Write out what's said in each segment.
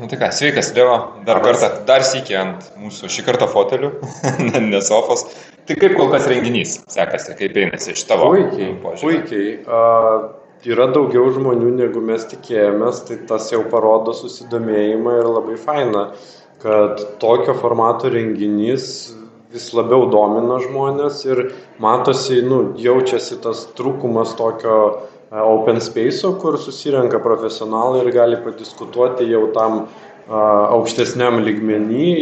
nu tai ką, sveikas, Dievo, dar Labas. kartą, dar sėki ant mūsų šį kartą fotelių, ne, sofos. Tai kaip kol kas renginys sekasi, kaip einasi iš tavo Puikiai, požiūrio? puikiai. A, yra daugiau žmonių, negu mes tikėjomės, tai tas jau parodo susidomėjimą ir labai faina, kad tokio formato renginys vis labiau domina žmonės ir matosi, nu, jaučiasi tas trūkumas tokio a, open space'o, kur susirenka profesionalai ir gali padiskutuoti jau tam a, aukštesniam lygmenį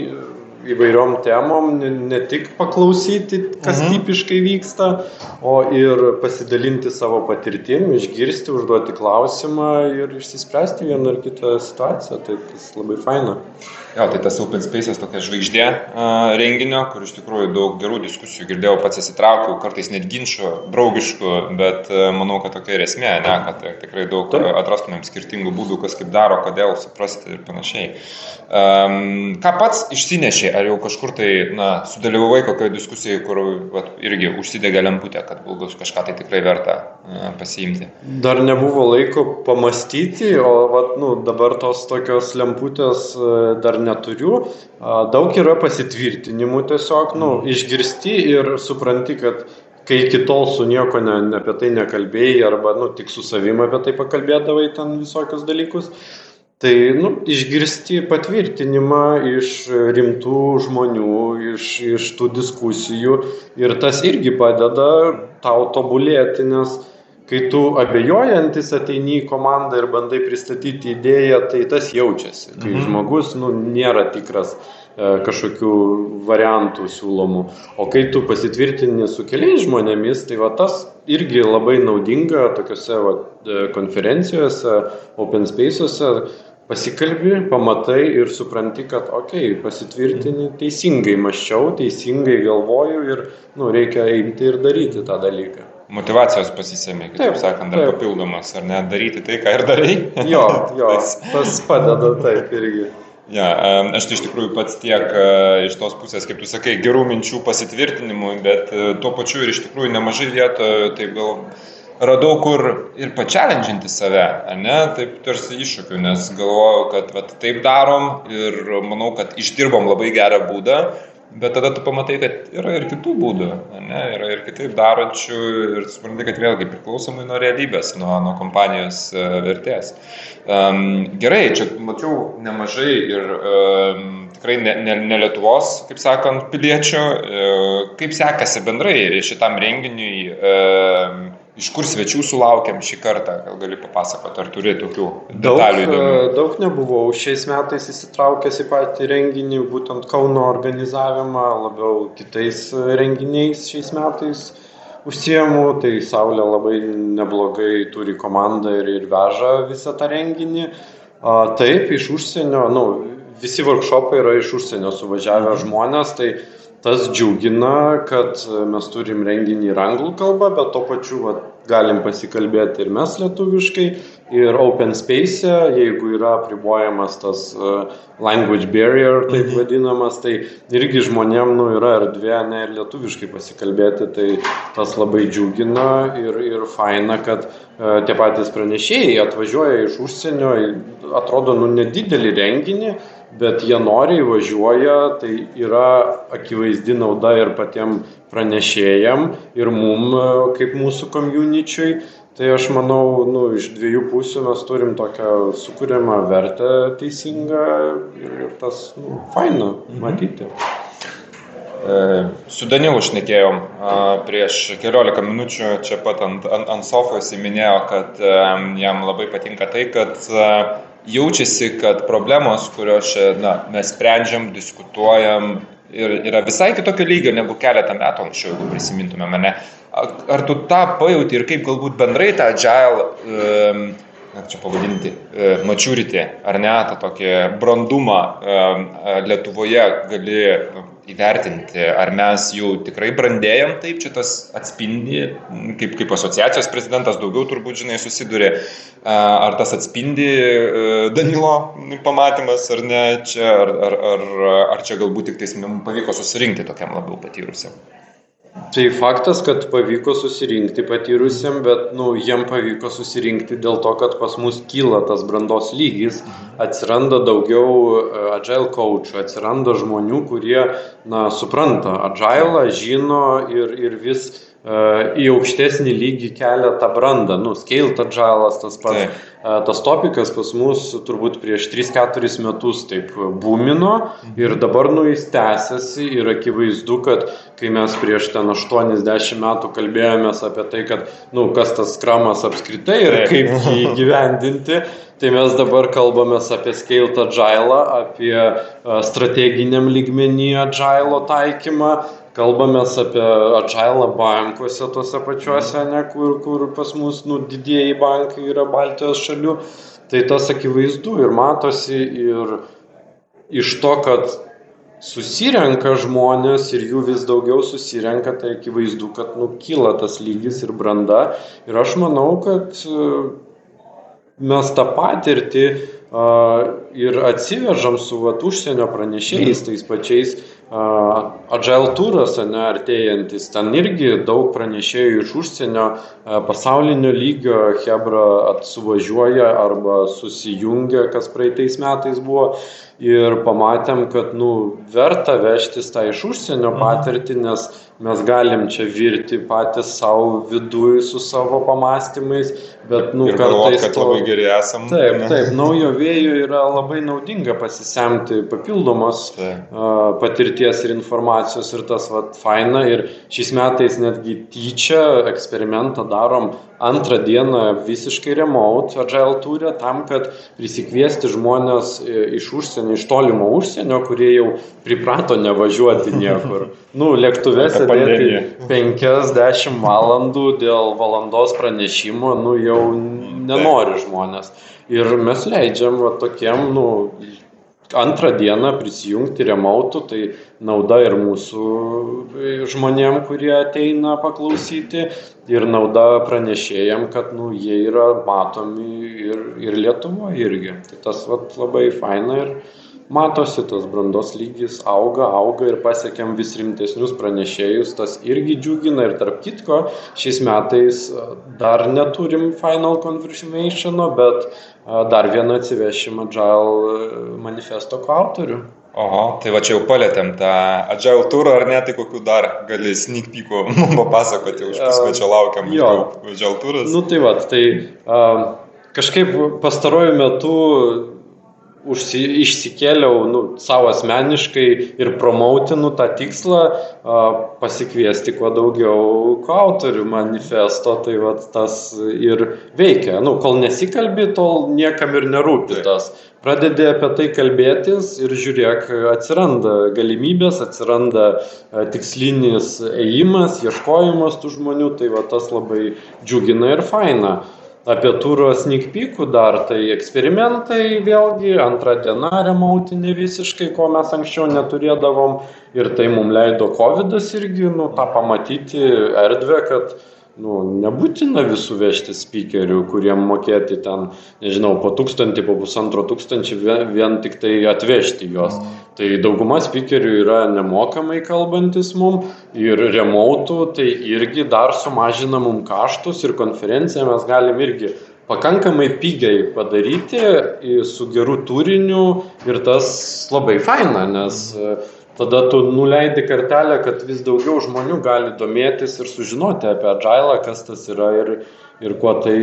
įvairiom temom, ne, tik paklausyti, kas Mhm. tipiškai vyksta, o ir pasidalinti savo patirtim, išgirsti, užduoti klausimą ir išsispręsti vieną ar kitą situaciją. Tai tas labai faina. Jo, tai tas Open Space'as tokia žvaigždė a, renginio, kur iš tikrųjų daug gerų diskusijų girdėjau, pats įsitraukiau, kartais net ginčių, draugiškų, bet a, manau, kad tokia ir esmė, ne, kad e, tikrai daug Taip. atrastumėm skirtingų būdų, kas kaip daro, kodėl, suprasti ir panašiai. Um, ką pats išsinešė, ar jau kažkur tai, na, sudalyvavai kokioje diskusijoje, kur vat, irgi užsidegė lemputė, kad bus kažką tai tikrai verta a, pasiimti. Dar nebuvo laiko pamastyti, o vat, nu, dabar tos tokios lemputės e, dar neturiu. Daug yra pasitvirtinimų tiesiog, nu, išgirsti ir supranti, kad kai iki tol su nieko ne, ne apie tai nekalbėjai arba nu, tik su savimi apie tai pakalbėdavai ten visokius dalykus, tai nu, išgirsti patvirtinimą iš rimtų žmonių, iš, iš tų diskusijų ir tas irgi padeda tau tobulėti, nes kai tu abejojantis ateini į komandą ir bandai pristatyti idėją, tai tas jaučiasi, kai Mhm. žmogus nu, nėra tikras e, kažkokių variantų siūlomų. O kai tu pasitvirtini su keliais žmonėmis, tai va tas irgi labai naudinga tokiuose va, e, konferencijose, open space'uose. Pasikalbi, pamatai ir supranti, kad, okei, pasitvirtini teisingai maščiau, teisingai galvoju ir nu, reikia eiti ir daryti tą dalyką. Motivacijos pasisėmė, kitaip Taip, sakant, dar taip. papildomas, ar ne, daryti tai, ką ir darai. Jo, jo, Tas- padeda taip irgi. Ja, aš tai iš tikrųjų pats tiek e, iš tos pusės, kaip tu sakai, gerų minčių pasitvirtinimų, bet e, tuo pačiu ir iš tikrųjų nemažai vietų, taip gal radau, kur ir pačialenžinti save, ne, taip tarsi iššūkių, nes galvojau, kad vat, taip darom ir manau, kad išdirbom labai gerą būdą, bet tada tu pamatai, kad yra ir kitų būdų, ne, yra ir kitaip darančių ir supranti, kad vėlgi priklausomai nuo realybės, nuo, nuo kompanijos e, vertės. Um, gerai, čia mačiau nemažai ir um, tikrai ne, ne, ne Lietuvos, kaip sakant, piliečių. Uh, kaip sekasi bendrai šitam renginiui, um, iš kur svečių sulaukėm šį kartą, gal gali papasakoti, ar turi tokių Daug, detalių įdomių. e, daug nebuvau šiais metais įsitraukęs į patį renginį, būtent Kauno organizavimą, labiau kitais renginiais šiais metais užsiemu, tai Saulė labai neblogai turi komandą ir, ir veža visą tą renginį. A, Taip, iš užsienio, nu, visi workshopai yra iš užsienio suvažiavę žmonės, tai tas džiugina, kad e, mes turim renginį ir anglų kalbą, bet to pačiu va, galim pasikalbėti ir mes lietuviškai. Ir open space, jeigu yra apribojamas tas uh, language barrier, taip vadinamas, tai irgi žmonėm nu, yra erdvė ne ir lietuviškai pasikalbėti, tai tas labai džiugina ir, ir faina, kad uh, tie patys pranešėjai atvažiuoja iš užsienio, atrodo, nu, nedidelį renginį, bet jie noriai važiuoja, tai yra akivaizdi nauda ir patiem pranešėjam, ir mum, kaip mūsų komjuničiui. Tai aš manau, nu, iš dviejų pusių mes turim tokią sukūrimą vertę teisingą ir, ir tas, nu, faina matyti. E, Su Danielu šnekėjom prieš keliolika minučių, čia pat ant, ant, ant sofos įminėjo, kad jam labai patinka tai, kad e, jaučiasi, kad problemos, kurios čia na, mes sprendžiam, diskutuojam, ir yra visai kitokio lygio negu keletą metų anksčiau, jeigu prisimintume mane. Ar tu tą pajauti ir kaip galbūt bendrai tą agile, um, kaip čia pavadinti, e, maturity, ar ne, tą tokį brandumą um, Lietuvoje gali įvertinti, ar mes jau tikrai brandėjom, taip čia tas atspindi, kaip, kaip asociacijos prezidentas daugiau turbūt, žinai, susiduria, ar tas atspindi e, Danilo pamatymas, ar ne, čia, ar, ar, ar, ar čia galbūt tik tais mums pavyko susirinkti tokiam labiau patyrusiam. Tai faktas, kad pavyko susirinkti patyrusiam, bet nu, jiem pavyko susirinkti dėl to, kad pas mus kyla tas brandos lygis, atsiranda daugiau e, agile coachų, atsiranda žmonių, kurie na, supranta agile, žino ir, ir vis į aukštesnį lygį kelia tą brandą, nu, scaled agile'as tas pats. Taip. Tas topikas pas mus turbūt prieš 3-4 metus taip būmino ir dabar nu jis tęsiasi ir akivaizdu, kad kai mes prieš ten 80 metų kalbėjomės apie tai, kad, nu, kas tas skramas apskritai ir kaip jį gyvendinti, tai mes dabar kalbame apie scaled agile, apie strateginiam lygmenį agile taikymą kalbamės apie atžailą bankuose tose pačiuose, ne, kur, kur pas mus nu, didieji bankai yra Baltijos šalių, tai tas akivaizdu ir matosi ir iš to, kad susirenka žmonės ir jų vis daugiau susirenka, tai akivaizdu, kad nu, kyla tas lygis ir branda. Ir aš manau, kad e, mes tą patirtį ir atsivežam su vat, užsienio pranešėjais, tais pačiais Agile turas, ne, artėjantis, ten irgi daug pranešėjų iš užsienio, pasaulinio lygio Hebra atsuvažiuoja arba susijungia, kas praeitais metais buvo ir pamatėm, kad nu, verta vežtis tą iš užsienio mhm. patirtį, nes mes galim čia virti patys savo viduje su savo pamastymais, bet nu, ir kartais... Galvot, kad to... labai geri esam. Taip, ne? taip, naujo vėjo yra labai naudinga pasisemti papildomos taip. uh, patirties ir informacijos ir tas vat faina ir šiais metais netgi tyčia eksperimentą darom antrą dieną visiškai remote agile turė tam, kad prisikviesti žmonės e, iš užsienio, iš tolimo užsienio, kurie jau priprato nevažiuoti niekur. Nu, lėktuve sėdėti 50 valandų dėl valandos pranešimo, nu jau nenori žmonės. Ir mes leidžiam va, tokiem, nu, antrą dieną prisijungti remautų, tai nauda ir mūsų žmonėm, kurie ateina paklausyti, ir nauda pranešėjam, kad nu, jie yra matomi ir, ir Lietuvoje irgi. Tai tas vat, labai faina ir matosi tas brandos lygis auga, auga ir pasiekėm vis rimtesnius pranešėjus, tas irgi džiugina ir tarp kitko, šiais metais dar neturim final confirmationo, bet dar vieną atsivešim Agile manifesto autorių. Oho, tai va čia jau palėtėm tą Agile turą, ar ne, tai kokiu dar gali sneak peekų mums papasakoti, už pusmečio laukiam jo. Agile turas. Nu tai va, tai uh, kažkaip pastaruoju metu užsi, išsikėliau nu, savo asmeniškai ir promautinu tą tikslą a, pasikviesti kuo daugiau autorių manifesto, tai vat, tas ir veikia. Nu, kol nesikalbi, tol niekam ir nerūpi tas. Pradedi apie tai kalbėtis ir žiūrėk, atsiranda galimybės, atsiranda tikslinis ėjimas, ieškojimas tų žmonių, tai va tas labai džiugina ir faina apie turo sneak peekų dar tai eksperimentai vėlgi antra diena remautinė visiškai ko mes anksčiau neturėdavom. Ir tai mum leido kovidas irgi nu tą pamatyti erdvę kad nu nebūtina visų vežti spykerių kuriem mokėti ten nežinau po tūkstantį po pusantro tūkstančio vien, vien tik tai atvežti juos. Mm. Tai dauguma spykerių yra nemokamai kalbantis mum ir remautų, tai irgi dar sumažina mum kaštus ir konferenciją mes galim irgi pakankamai pigiai padaryti su geru turiniu ir tas labai faina, nes tada tu nuleidi kartelę, kad vis daugiau žmonių gali domėtis ir sužinoti apie Agile, kas tas yra ir, ir kuo, tai,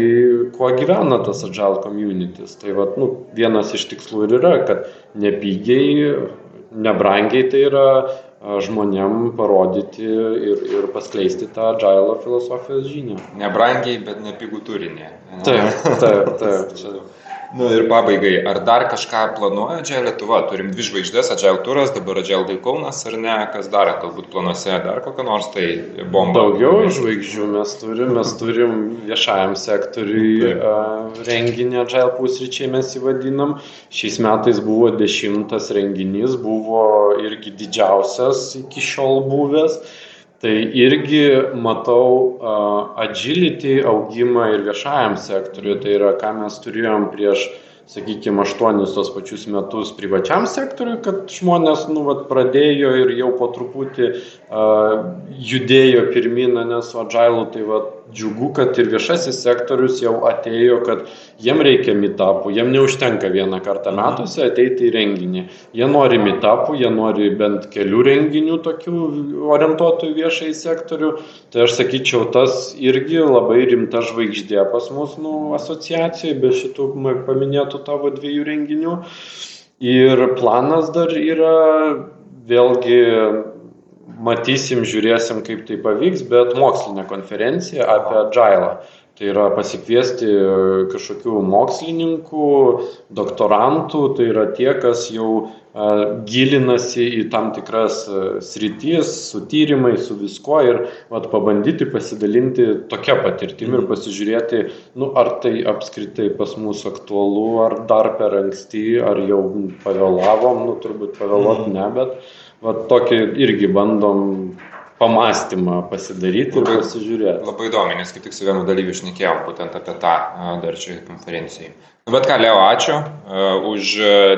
kuo gyvena tas Agile communities. Tai vat, nu, vienas iš tikslų ir yra, kad nepigiai, nebrangiai tai yra žmonėm parodyti ir, ir paskleisti tą Agile filosofijos žinią. Nebrangiai, bet nepigų turinį. Taip, taip, taip. Čia Nu ir pabaigai, ar dar kažką planuoja Agile Lietuva? Turim dvi žvaigždės, Agile turas, dabar Day Kaunas ar ne, kas dar, galbūt planuose dar kokią nors tai bombą. Daugiau žvaigždžių mes turim, mes turim viešajam sektoriui uh, renginį Agile pusryčiai mes įvadinam. Šiais metais buvo dešimtas renginys, buvo irgi didžiausias iki šiol buvęs. Tai irgi matau uh, agility augimą ir viešajam sektoriu. Tai yra, ką mes turėjom prieš sakykime, aštuonis tos pačius metus privačiam sektoriui, kad žmonės nu, vat, pradėjo ir jau po truputį uh, judėjo pirminą, nes Agile tai vat, džiugu, kad ir viešasis sektorius jau atėjo, kad jiem reikia mitapų, jiem neužtenka vieną kartą metuose ateiti į renginį. Jie nori mitapų, jie nori bent kelių renginių tokių orientuotų į viešai sektorių. Tai aš sakyčiau, tas irgi labai rimta žvaigždė pas mus nu, asociacijai, be šitų paminėtų tavo dviejų renginių. Ir planas dar yra vėlgi matysim, žiūrėsim, kaip tai pavyks, bet mokslinė konferencija apie Agilą. Tai yra pasikviesti kažkokių mokslininkų, doktorantų, tai yra tie, kas jau gilinasi į tam tikras sritis, su tyrimai, su visko ir vat, pabandyti pasidalinti tokia patirtimi ir mhm. pasižiūrėti, nu, ar tai apskritai pas mus aktualu, ar dar per anksti, ar jau pavėlavom, nu, turbūt pavėluot mhm. ne, bet va tokį irgi bandom pamastymą pasidaryti ir pasižiūrėti. Labai įdomu, nes kaip tik su vienu dalyviu išnekėjom būtent apie tą dar čia konferencijai. Nu, bet ką, Leo, ačiū uh, už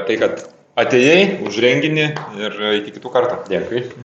tai, kad atėjai, už renginį ir iki kitų kartų. Dėkui.